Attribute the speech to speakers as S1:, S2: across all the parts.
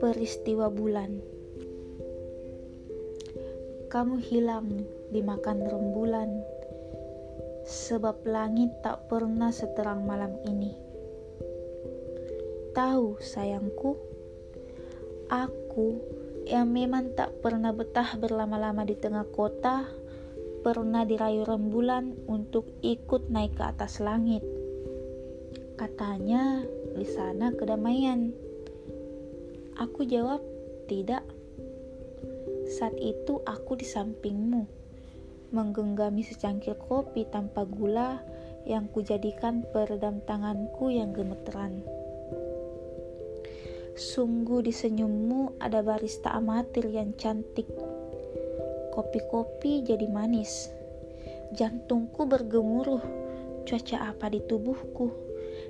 S1: Peristiwa bulan. Kamu hilang dimakan rembulan Sebab langit tak pernah seterang malam ini. Tahu sayangku Aku yang memang tak pernah betah berlama-lama di tengah kota Pernah dirayu rembulan untuk ikut naik ke atas langit Katanya di sana kedamaian Aku jawab, "Tidak." Saat itu aku di sampingmu, menggenggami secangkir kopi tanpa gula yang kujadikan peredam tanganku yang gemeteran. Sungguh di senyummu ada barista amatir yang cantik. Kopi-kopi jadi manis. Jantungku bergemuruh. Cuaca apa di tubuhku?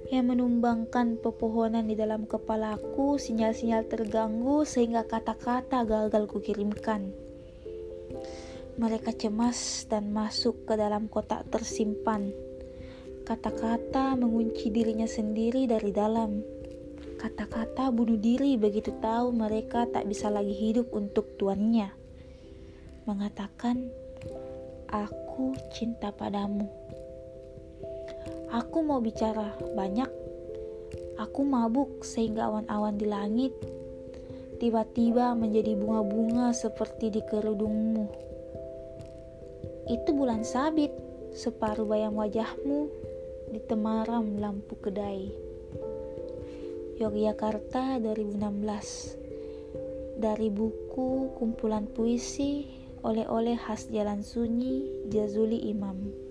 S1: yang menumbangkan pepohonan di dalam kepalaku, sinyal-sinyal terganggu sehingga kata-kata gagal kukirimkan. Mereka cemas dan masuk ke dalam kotak tersimpan. Kata-kata mengunci dirinya sendiri dari dalam. Kata-kata bunuh diri begitu tahu mereka tak bisa lagi hidup untuk tuannya. Mengatakan, "Aku cinta padamu." Aku mau bicara banyak. Aku mabuk sehingga awan-awan di langit tiba-tiba menjadi bunga-bunga seperti di kerudungmu. Itu bulan sabit, separuh bayang wajahmu di temaram lampu kedai. Yogyakarta 2016 Dari buku kumpulan puisi oleh-oleh khas Jalan Sunyi Jazuli Imam